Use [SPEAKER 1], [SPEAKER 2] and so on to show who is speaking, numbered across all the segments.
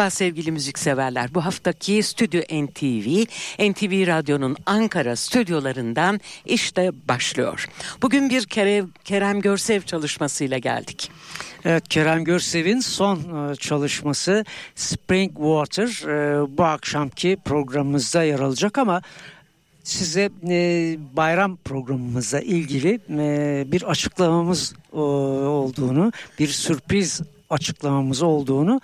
[SPEAKER 1] Merhaba sevgili müzikseverler. Bu haftaki Stüdyo NTV, NTV Radyo'nun Ankara stüdyolarından işte başlıyor. Bugün bir kere Kerem Görsev çalışmasıyla geldik.
[SPEAKER 2] Evet Kerem Görsev'in son e, çalışması Spring Water e, bu akşamki programımızda yer alacak ama size e, bayram programımızla ilgili bir açıklamamız olduğunu, bir sürpriz açıklamamız olduğunu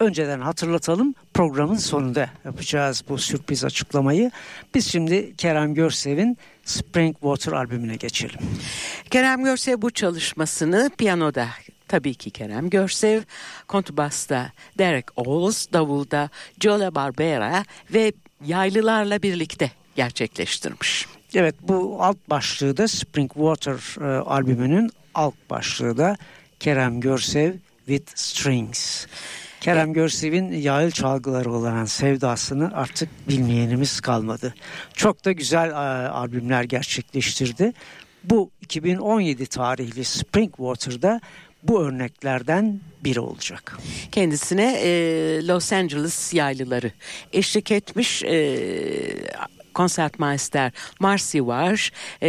[SPEAKER 2] önceden hatırlatalım. Programın sonunda yapacağız bu sürpriz açıklamayı. Biz şimdi Kerem Görsev'in Spring Water albümüne geçelim.
[SPEAKER 1] Kerem Görsev bu çalışmasını piyanoda tabii ki Kerem Görsev, kontrbasta Derek Oğuz, davulda Jola Barbera ve yaylılarla birlikte gerçekleştirmiş.
[SPEAKER 2] Evet bu alt başlığı da Spring Water e, albümünün alt başlığı da Kerem Görsev with Strings. Kerem Görsev'in yayıl çalgıları olan sevdasını artık bilmeyenimiz kalmadı. Çok da güzel e, albümler gerçekleştirdi. Bu 2017 tarihli Spring Water'da bu örneklerden biri olacak.
[SPEAKER 1] Kendisine e, Los Angeles yaylıları eşlik etmiş e, konsertmeister Marcy var, e,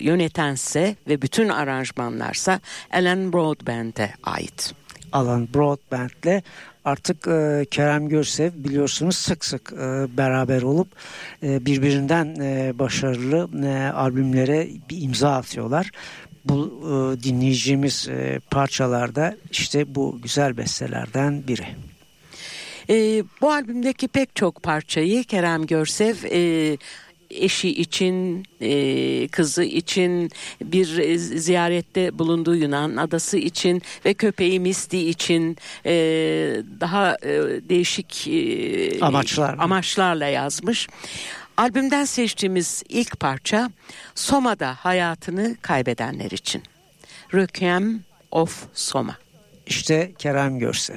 [SPEAKER 1] yönetense ve bütün aranjmanlarsa Alan Broadbent'e ait.
[SPEAKER 2] Alan Broadbent'le artık e, Kerem Görsev biliyorsunuz sık sık e, beraber olup e, birbirinden e, başarılı e, albümlere bir imza atıyorlar. Bu e, dinleyeceğimiz e, parçalarda işte bu güzel bestelerden biri.
[SPEAKER 1] E, bu albümdeki pek çok parçayı Kerem Görsev e, eşi için, e, kızı için, bir ziyarette bulunduğu Yunan adası için ve köpeği Misty için e, daha e, değişik
[SPEAKER 2] e, Amaçlar.
[SPEAKER 1] amaçlarla yazmış. Albümden seçtiğimiz ilk parça Soma'da hayatını kaybedenler için. Requiem of Soma.
[SPEAKER 2] İşte Kerem Görsev.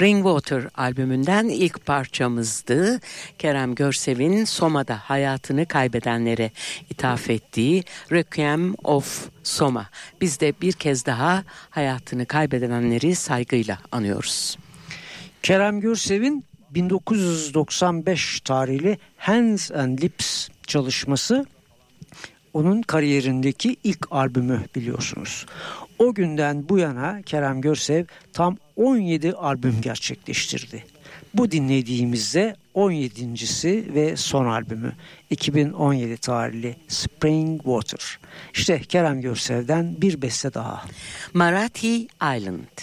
[SPEAKER 1] Spring Water albümünden ilk parçamızdı. Kerem Görsev'in Soma'da hayatını kaybedenlere ithaf ettiği Requiem of Soma. Biz de bir kez daha hayatını kaybedenleri saygıyla anıyoruz.
[SPEAKER 2] Kerem Görsev'in 1995 tarihli Hands and Lips çalışması onun kariyerindeki ilk albümü biliyorsunuz. O günden bu yana Kerem Görsev tam 17 albüm gerçekleştirdi. Bu dinlediğimizde 17.si ve son albümü 2017 tarihli Spring Water. İşte Kerem Görsev'den bir beste daha.
[SPEAKER 1] Marathi Island.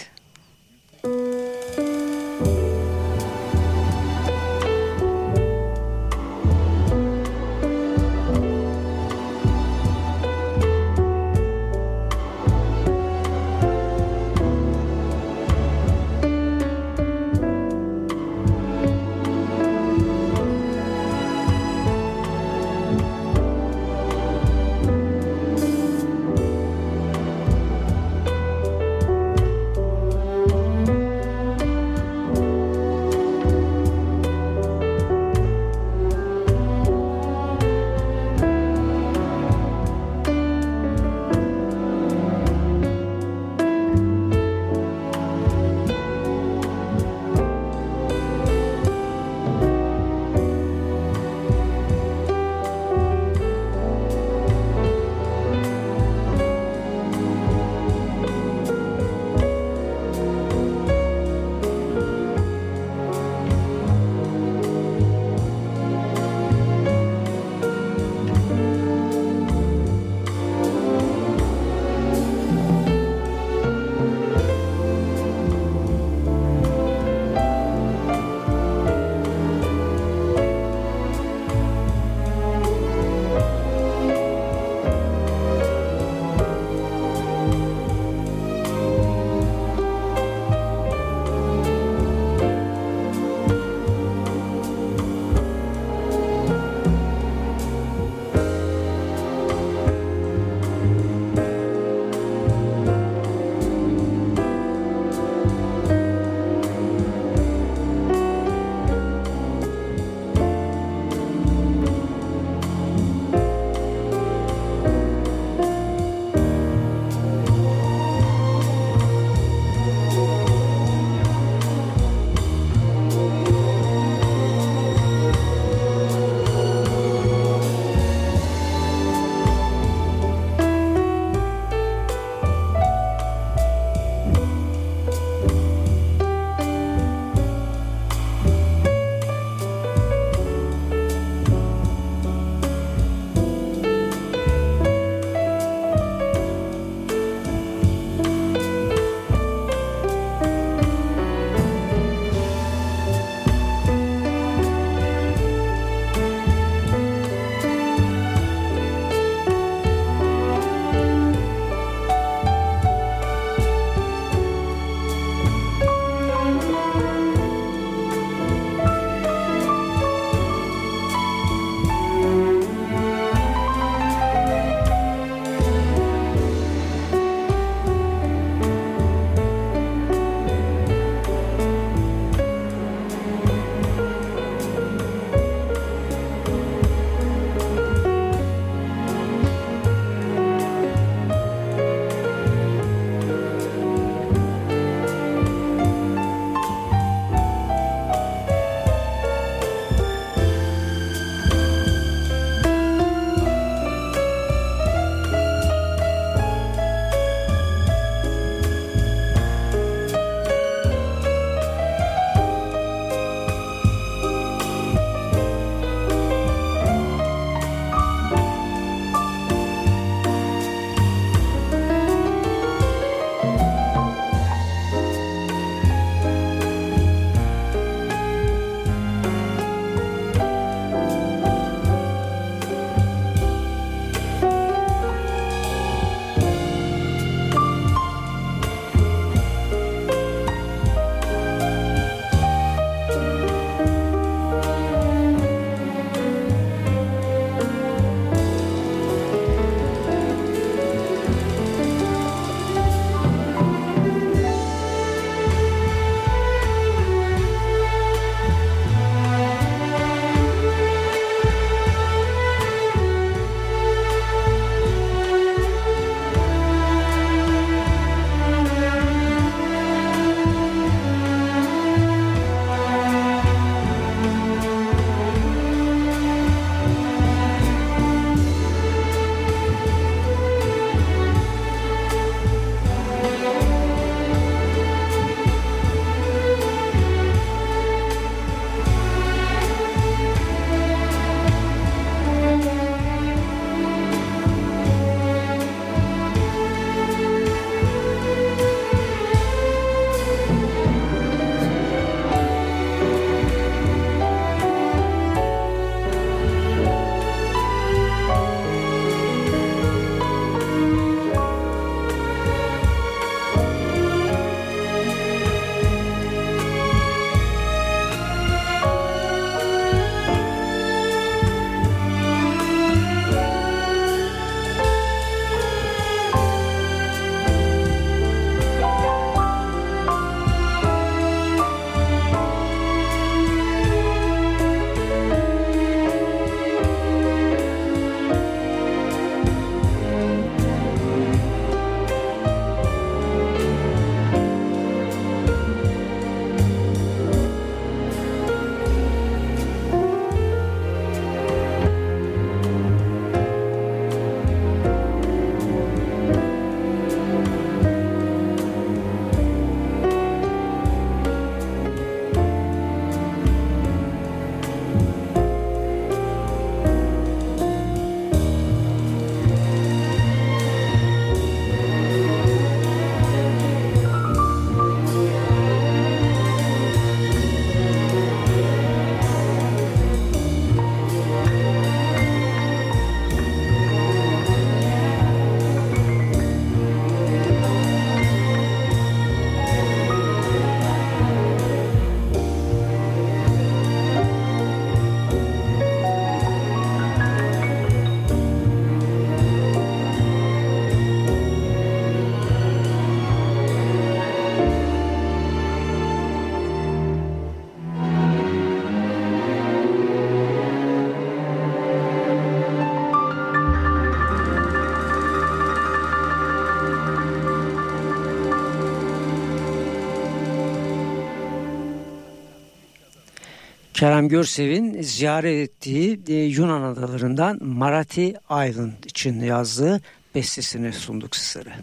[SPEAKER 2] Kerem Görsev'in ziyaret ettiği e, Yunan adalarından Marati Island için yazdığı bestesini sunduk sizlere.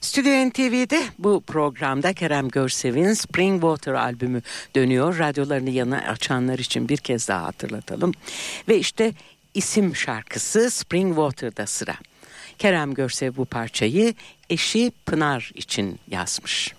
[SPEAKER 1] Stüdyo NTV'de bu programda Kerem Görsev'in Spring Water albümü dönüyor. Radyolarını yana açanlar için bir kez daha hatırlatalım. Ve işte isim şarkısı Spring Water'da sıra. Kerem Görsev bu parçayı eşi Pınar için yazmış.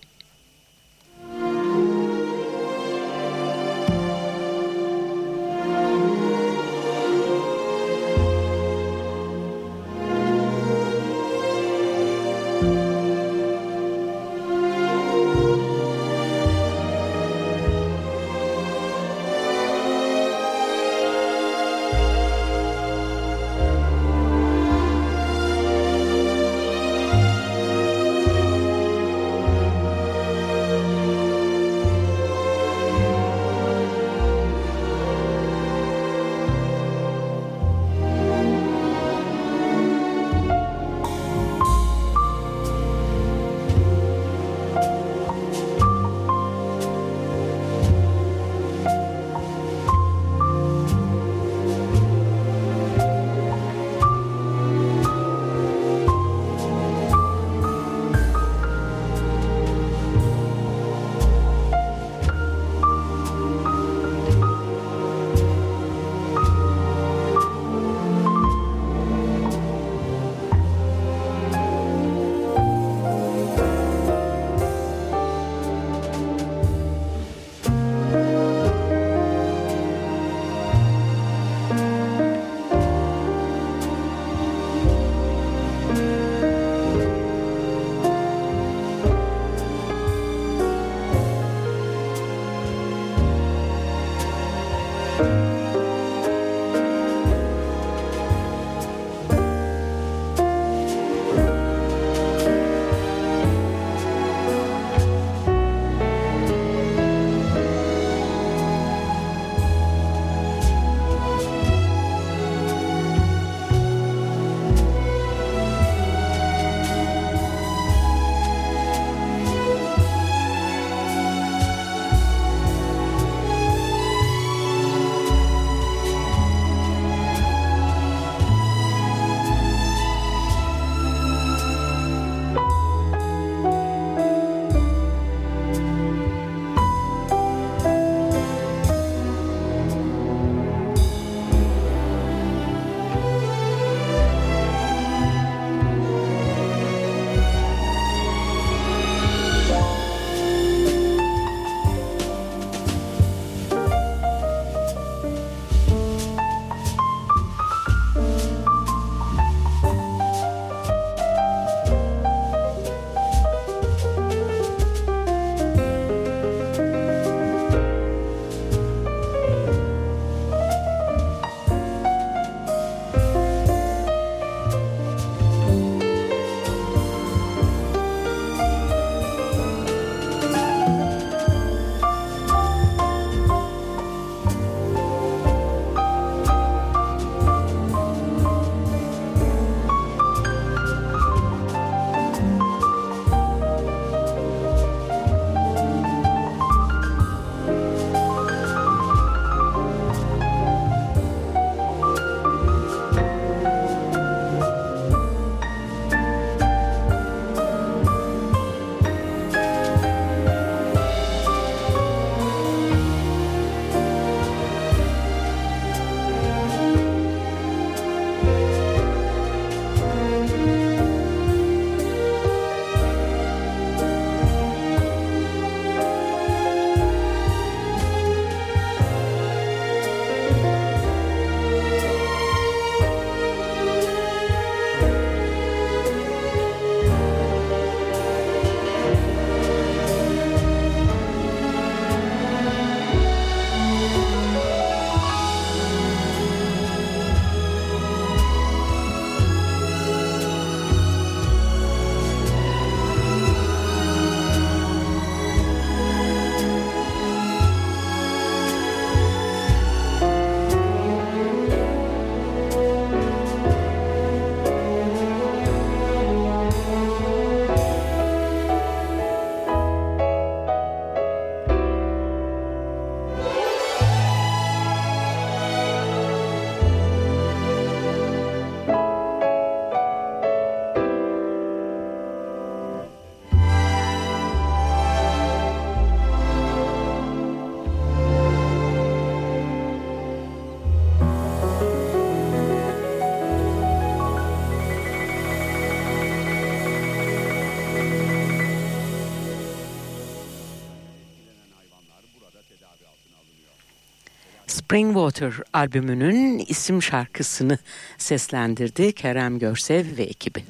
[SPEAKER 1] Springwater albümünün isim şarkısını seslendirdi Kerem Görsev ve ekibi.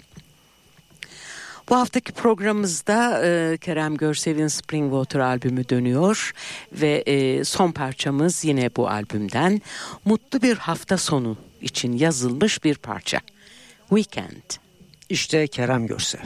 [SPEAKER 1] Bu haftaki programımızda e, Kerem Görsev'in Springwater albümü dönüyor ve e, son parçamız yine bu albümden mutlu bir hafta sonu için yazılmış bir parça. Weekend.
[SPEAKER 2] İşte Kerem Görsev.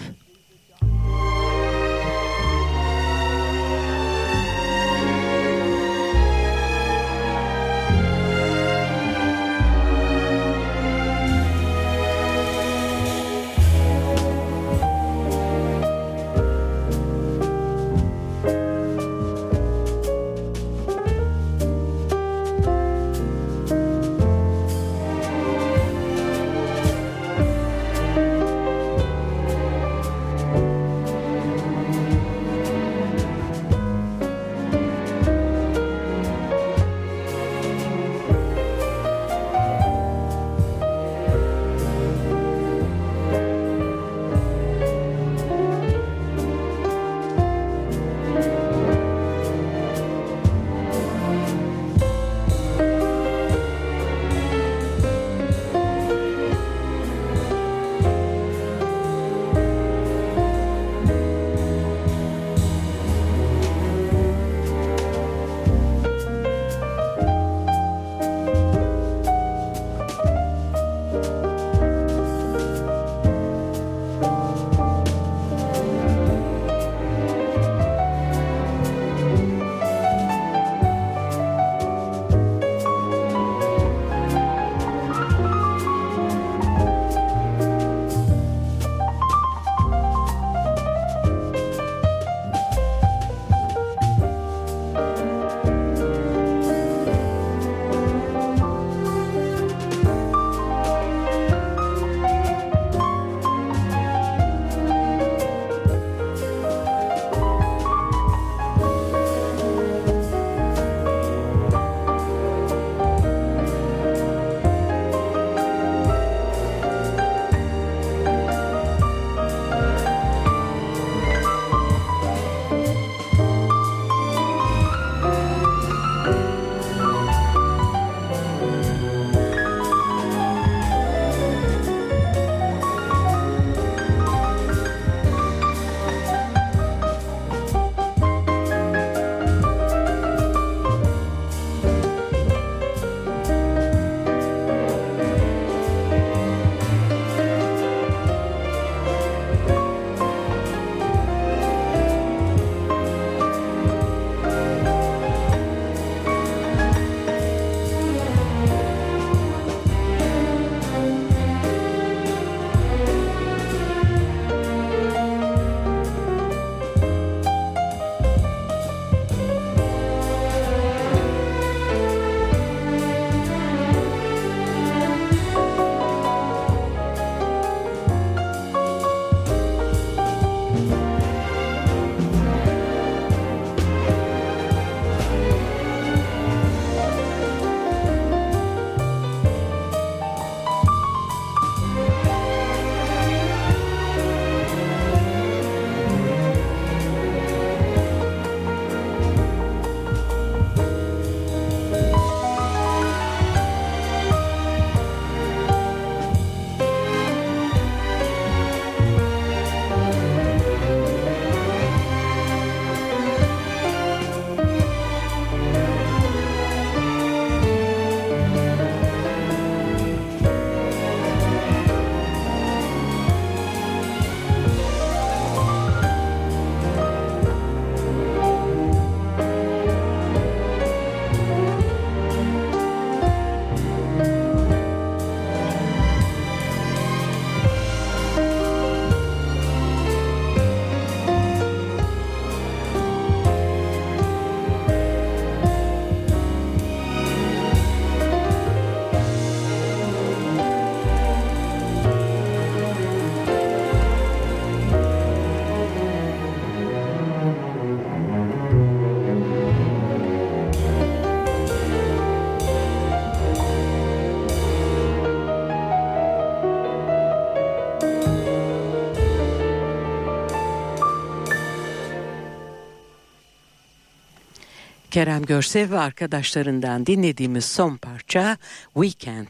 [SPEAKER 1] Kerem Görsev ve arkadaşlarından dinlediğimiz son parça Weekend.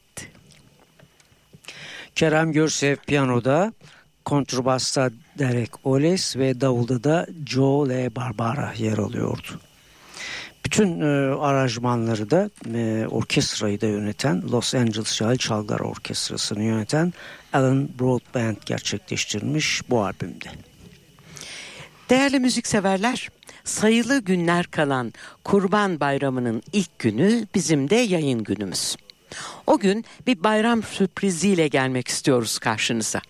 [SPEAKER 2] Kerem Görsev piyanoda, kontrbasta Derek Oles ve davulda da Joe Le Barbara yer alıyordu. Bütün e, aranjmanları da e, orkestrayı da yöneten Los Angeles Şahil Çalgar Orkestrası'nı yöneten Alan Broadband gerçekleştirmiş bu albümde.
[SPEAKER 1] Değerli müzikseverler, sayılı günler kalan Kurban Bayramı'nın ilk günü bizim de yayın günümüz. O gün bir bayram sürpriziyle gelmek istiyoruz karşınıza.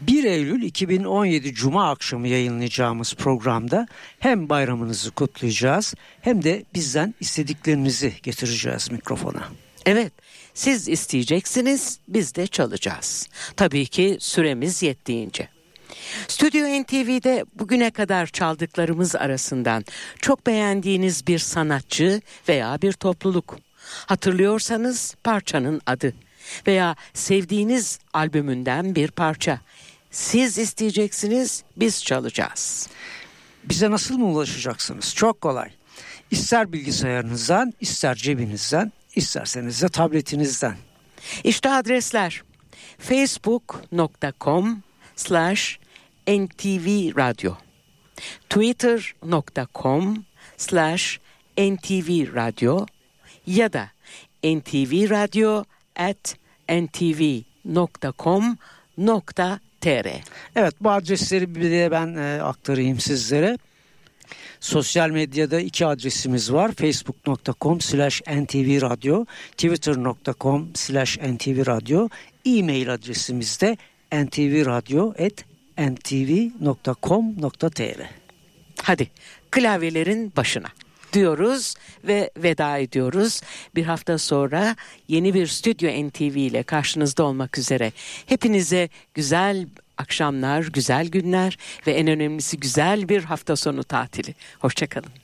[SPEAKER 2] 1 Eylül 2017 Cuma akşamı yayınlayacağımız programda hem bayramınızı kutlayacağız hem de bizden istediklerinizi getireceğiz mikrofona.
[SPEAKER 1] Evet, siz isteyeceksiniz, biz de çalacağız. Tabii ki süremiz yettiğince. Stüdyo NTV'de bugüne kadar çaldıklarımız arasından çok beğendiğiniz bir sanatçı veya bir topluluk. Hatırlıyorsanız parçanın adı veya sevdiğiniz albümünden bir parça. Siz isteyeceksiniz, biz çalacağız.
[SPEAKER 2] Bize nasıl mı ulaşacaksınız? Çok kolay. İster bilgisayarınızdan, ister cebinizden, isterseniz de tabletinizden.
[SPEAKER 1] İşte adresler facebook.com slash ntvradio twitter.com slash ntvradio ya da ntvradio at ntv.com.tr
[SPEAKER 2] Evet bu adresleri bir de ben e, aktarayım sizlere. Sosyal medyada iki adresimiz var. Facebook.com slash ntvradio, Twitter.com slash ntvradio, e-mail adresimiz de ntvradio.ntv.com.tr
[SPEAKER 1] Hadi klavyelerin başına diyoruz ve veda ediyoruz. Bir hafta sonra yeni bir Stüdyo NTV ile karşınızda olmak üzere. Hepinize güzel akşamlar, güzel günler ve en önemlisi güzel bir hafta sonu tatili. Hoşçakalın.